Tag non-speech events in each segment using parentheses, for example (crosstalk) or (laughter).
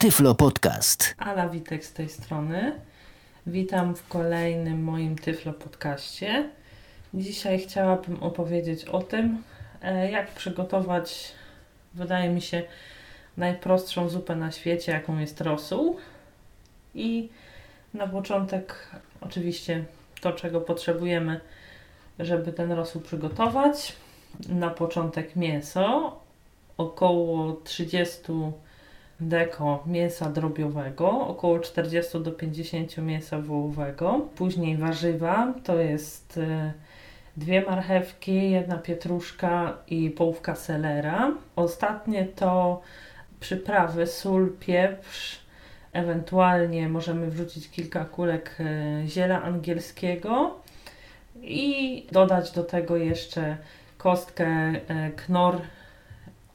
Tyflo Podcast. Ala Witek z tej strony. Witam w kolejnym moim Tyflo Podcaście. Dzisiaj chciałabym opowiedzieć o tym, e, jak przygotować, wydaje mi się, najprostszą zupę na świecie, jaką jest rosół. I na początek, oczywiście, to, czego potrzebujemy, żeby ten rosół przygotować. Na początek mięso, około 30 deko mięsa drobiowego, około 40 do 50 mięsa wołowego. Później warzywa, to jest y, dwie marchewki, jedna pietruszka i połówka selera. Ostatnie to przyprawy, sól, pieprz, ewentualnie możemy wrzucić kilka kulek y, ziela angielskiego i dodać do tego jeszcze kostkę y, knor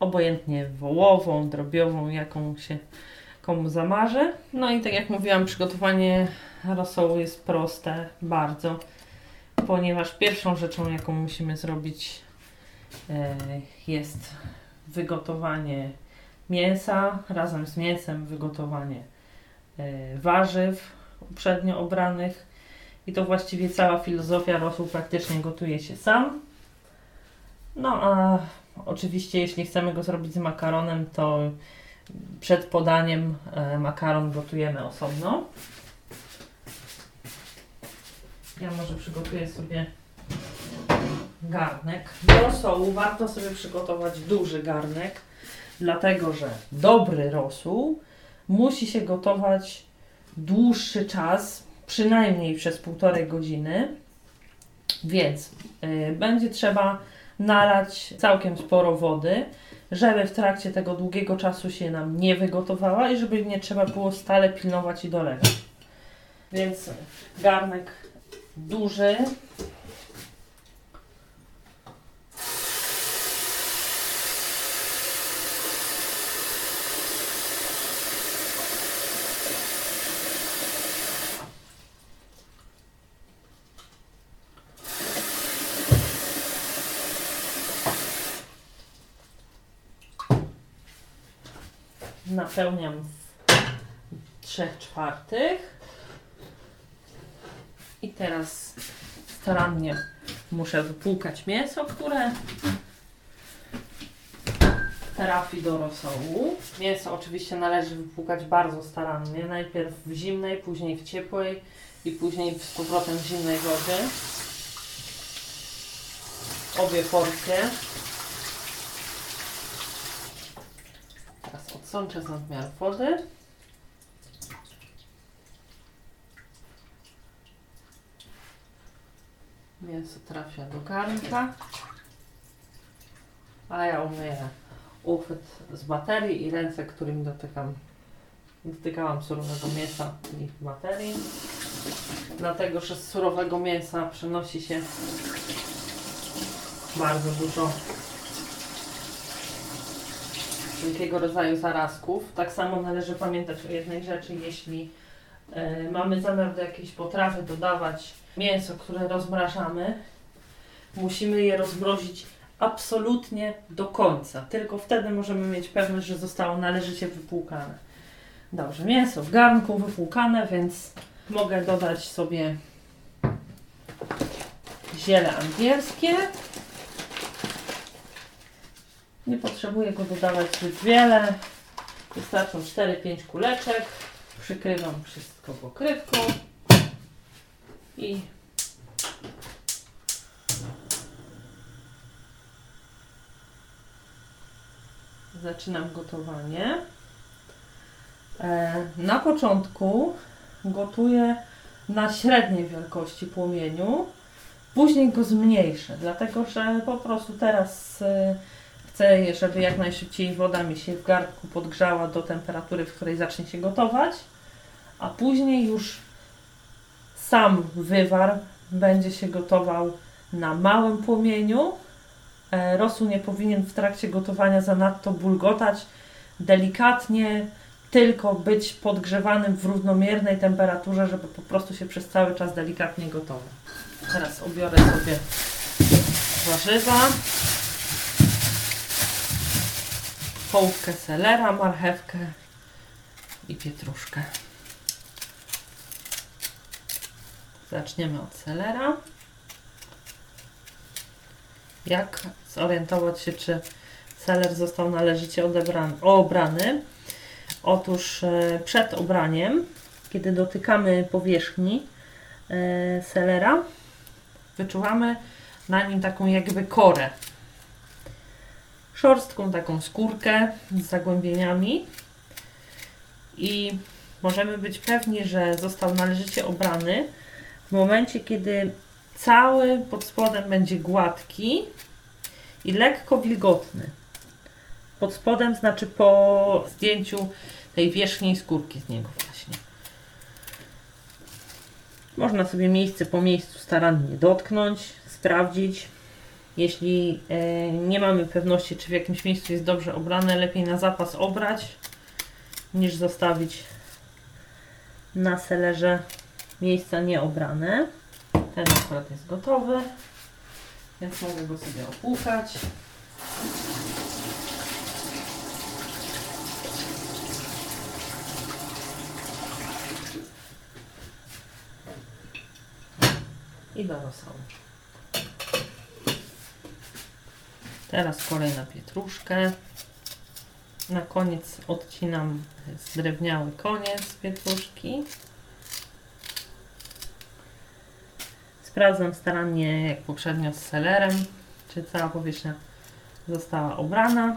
obojętnie wołową, drobiową, jaką się komu zamarzy. No i tak jak mówiłam, przygotowanie rosołu jest proste, bardzo, ponieważ pierwszą rzeczą, jaką musimy zrobić e, jest wygotowanie mięsa, razem z mięsem wygotowanie e, warzyw uprzednio obranych i to właściwie cała filozofia rosół praktycznie gotuje się sam. No a Oczywiście, jeśli chcemy go zrobić z makaronem, to przed podaniem e, makaron gotujemy osobno. Ja może przygotuję sobie garnek. Do rosołu warto sobie przygotować duży garnek, dlatego że dobry rosół musi się gotować dłuższy czas, przynajmniej przez półtorej godziny, więc y, będzie trzeba nalać całkiem sporo wody, żeby w trakcie tego długiego czasu się nam nie wygotowała i żeby nie trzeba było stale pilnować i dolewać. Więc garnek duży, napełniam w 3 czwartych. I teraz starannie muszę wypłukać mięso, które trafi do rosołu. Mięso oczywiście należy wypłukać bardzo starannie. Najpierw w zimnej, później w ciepłej i później z powrotem w zimnej wodzie. Obie porcje. Sączę z nadmiar wody. Mięso trafia do garnka. A ja umyję uchwyt z baterii i ręce, którymi dotykam dotykałam surowego mięsa i baterii. Dlatego, że z surowego mięsa przenosi się bardzo dużo wszelkiego rodzaju zarazków. Tak samo należy pamiętać o jednej rzeczy, jeśli y, mamy zamiar do jakiejś potrawy dodawać mięso, które rozmrażamy, musimy je rozmrozić absolutnie do końca. Tylko wtedy możemy mieć pewność, że zostało należycie wypłukane. Dobrze, mięso w garnku wypłukane, więc mogę dodać sobie ziele angielskie. Nie potrzebuję go dodawać zbyt wiele. Wystarczą 4-5 kuleczek. Przykrywam wszystko pokrywką i zaczynam gotowanie. E, na początku gotuję na średniej wielkości płomieniu, później go zmniejszę, dlatego że po prostu teraz e, Chcę, żeby jak najszybciej woda mi się w garnku podgrzała do temperatury, w której zacznie się gotować, a później już sam wywar będzie się gotował na małym płomieniu. E, rosół nie powinien w trakcie gotowania zanadto bulgotać. Delikatnie tylko być podgrzewanym w równomiernej temperaturze, żeby po prostu się przez cały czas delikatnie gotował. Teraz obiorę sobie warzywa. Połówkę selera, marchewkę, i pietruszkę. Zaczniemy od selera. Jak zorientować się, czy seler został należycie odebrany, obrany? Otóż e, przed obraniem, kiedy dotykamy powierzchni e, selera, wyczuwamy na nim taką jakby korę. Szorstką taką skórkę z zagłębieniami i możemy być pewni, że został należycie obrany w momencie, kiedy cały pod spodem będzie gładki i lekko wilgotny. Pod spodem znaczy po zdjęciu tej wierzchniej skórki z niego właśnie. Można sobie miejsce po miejscu starannie dotknąć, sprawdzić. Jeśli e, nie mamy pewności, czy w jakimś miejscu jest dobrze obrane, lepiej na zapas obrać, niż zostawić na selerze miejsca nieobrane. Ten akurat jest gotowy, więc mogę go sobie opłukać. I do rosołu. Teraz kolej na pietruszkę. Na koniec odcinam zdrewniały koniec pietruszki. Sprawdzam starannie, jak poprzednio z selerem, czy cała powierzchnia została obrana.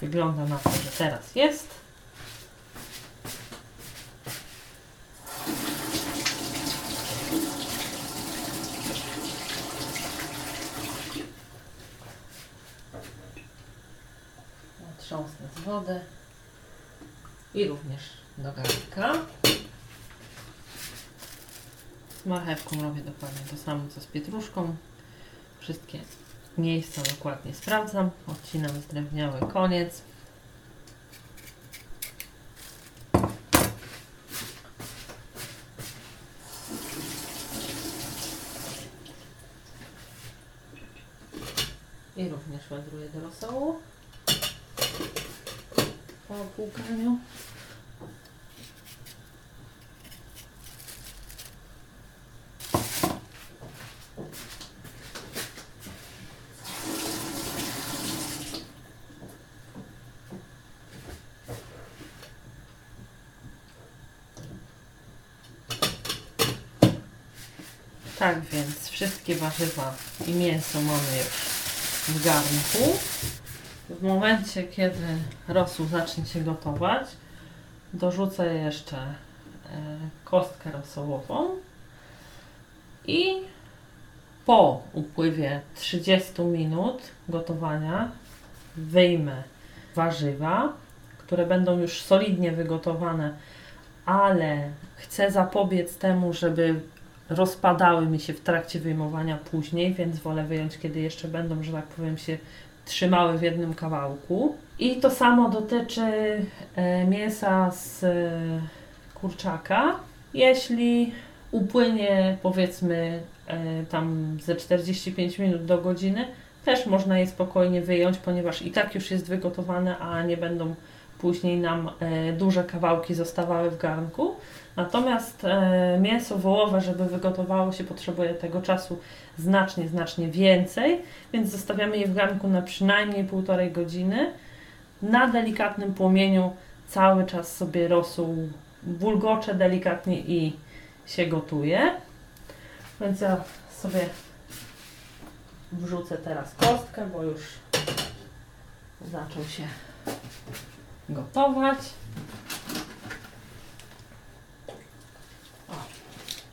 Wygląda na to, że teraz jest. Trząsnę z wody i również do garnka. Z marchewką robię dokładnie to samo co z pietruszką. Wszystkie miejsca dokładnie sprawdzam. Odcinam zdrewniały koniec. I również wędruję do rosołu Tak więc wszystkie warzywa i mięso mamy już w garnku. W momencie, kiedy rosół zacznie się gotować, dorzucę jeszcze e, kostkę rosołową i po upływie 30 minut gotowania wyjmę warzywa, które będą już solidnie wygotowane, ale chcę zapobiec temu, żeby rozpadały mi się w trakcie wyjmowania później, więc wolę wyjąć, kiedy jeszcze będą, że tak powiem, się trzymały w jednym kawałku. I to samo dotyczy e, mięsa z e, kurczaka. Jeśli upłynie powiedzmy e, tam ze 45 minut do godziny, też można je spokojnie wyjąć, ponieważ i tak już jest wygotowane, a nie będą później nam e, duże kawałki zostawały w garnku. Natomiast e, mięso wołowe, żeby wygotowało się, potrzebuje tego czasu znacznie, znacznie więcej, więc zostawiamy je w garnku na przynajmniej półtorej godziny. Na delikatnym płomieniu cały czas sobie rosół bulgocze delikatnie i się gotuje. Więc ja sobie wrzucę teraz kostkę, bo już zaczął się gotować.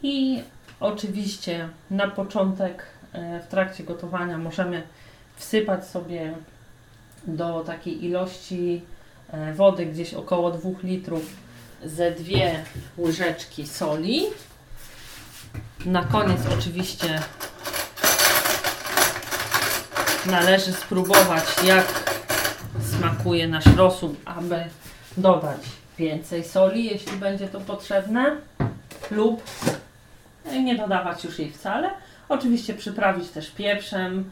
I oczywiście na początek e, w trakcie gotowania możemy wsypać sobie do takiej ilości e, wody, gdzieś około 2 litrów, ze dwie łyżeczki soli. Na koniec oczywiście należy spróbować, jak smakuje nasz rosół, aby dodać więcej soli, jeśli będzie to potrzebne, lub nie dodawać już jej wcale. Oczywiście przyprawić też pieprzem.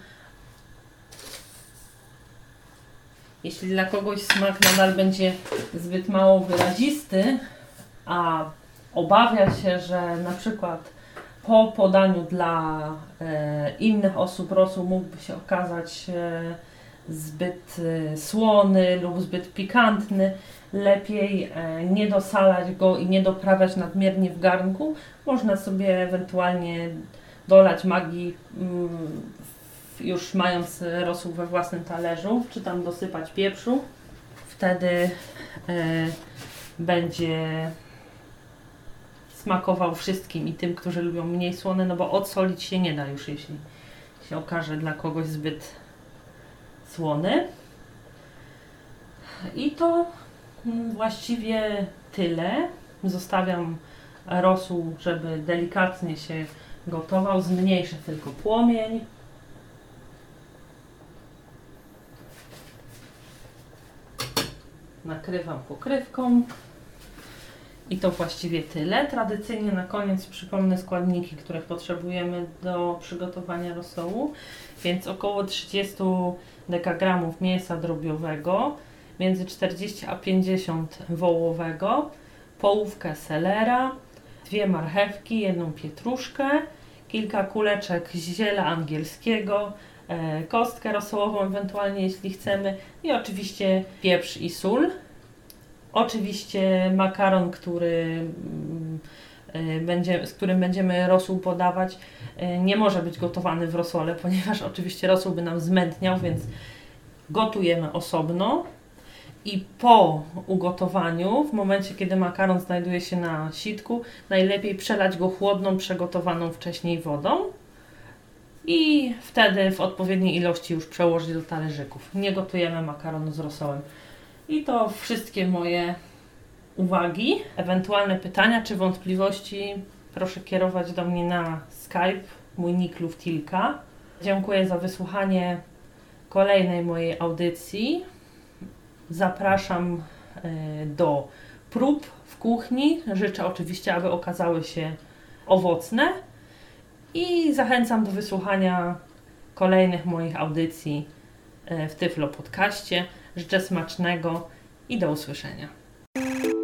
Jeśli dla kogoś smak nadal będzie zbyt mało wyrazisty, a obawia się, że na przykład po podaniu dla e, innych osób rosół mógłby się okazać e, zbyt e, słony lub zbyt pikantny, lepiej e, nie dosalać go i nie doprawiać nadmiernie w garnku. Można sobie ewentualnie dolać magii mm, już mając rosół we własnym talerzu, czy tam dosypać pieprzu. Wtedy e, będzie smakował wszystkim i tym, którzy lubią mniej słone, no bo odsolić się nie da już, jeśli się okaże dla kogoś zbyt słony. I to mm, właściwie tyle. Zostawiam rosół, żeby delikatnie się gotował. Zmniejszę tylko płomień. Nakrywam pokrywką. I to właściwie tyle. Tradycyjnie na koniec przypomnę składniki, których potrzebujemy do przygotowania rosołu. Więc około 30 dekagramów mięsa drobiowego, między 40 a 50 wołowego, połówkę selera, dwie marchewki, jedną pietruszkę, kilka kuleczek ziela angielskiego, e, kostkę rosołową ewentualnie jeśli chcemy i oczywiście pieprz i sól. Oczywiście makaron, który mm, y, będzie, z którym będziemy rosół podawać, y, nie może być gotowany w rosole, (laughs) ponieważ oczywiście rosół by nam zmętniał, więc gotujemy osobno. I po ugotowaniu, w momencie kiedy makaron znajduje się na sitku, najlepiej przelać go chłodną, przegotowaną wcześniej wodą i wtedy w odpowiedniej ilości już przełożyć do talerzyków. Nie gotujemy makaronu z rosołem. I to wszystkie moje uwagi. Ewentualne pytania czy wątpliwości proszę kierować do mnie na Skype, mój nick Luftilka. Dziękuję za wysłuchanie kolejnej mojej audycji. Zapraszam e, do prób w kuchni. Życzę oczywiście, aby okazały się owocne i zachęcam do wysłuchania kolejnych moich audycji e, w Tyflo Podcaście. Życzę smacznego i do usłyszenia.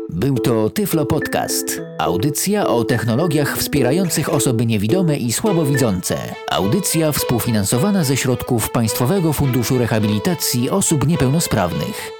Był to Tyflo Podcast. Audycja o technologiach wspierających osoby niewidome i słabowidzące. Audycja współfinansowana ze środków Państwowego Funduszu Rehabilitacji Osób Niepełnosprawnych.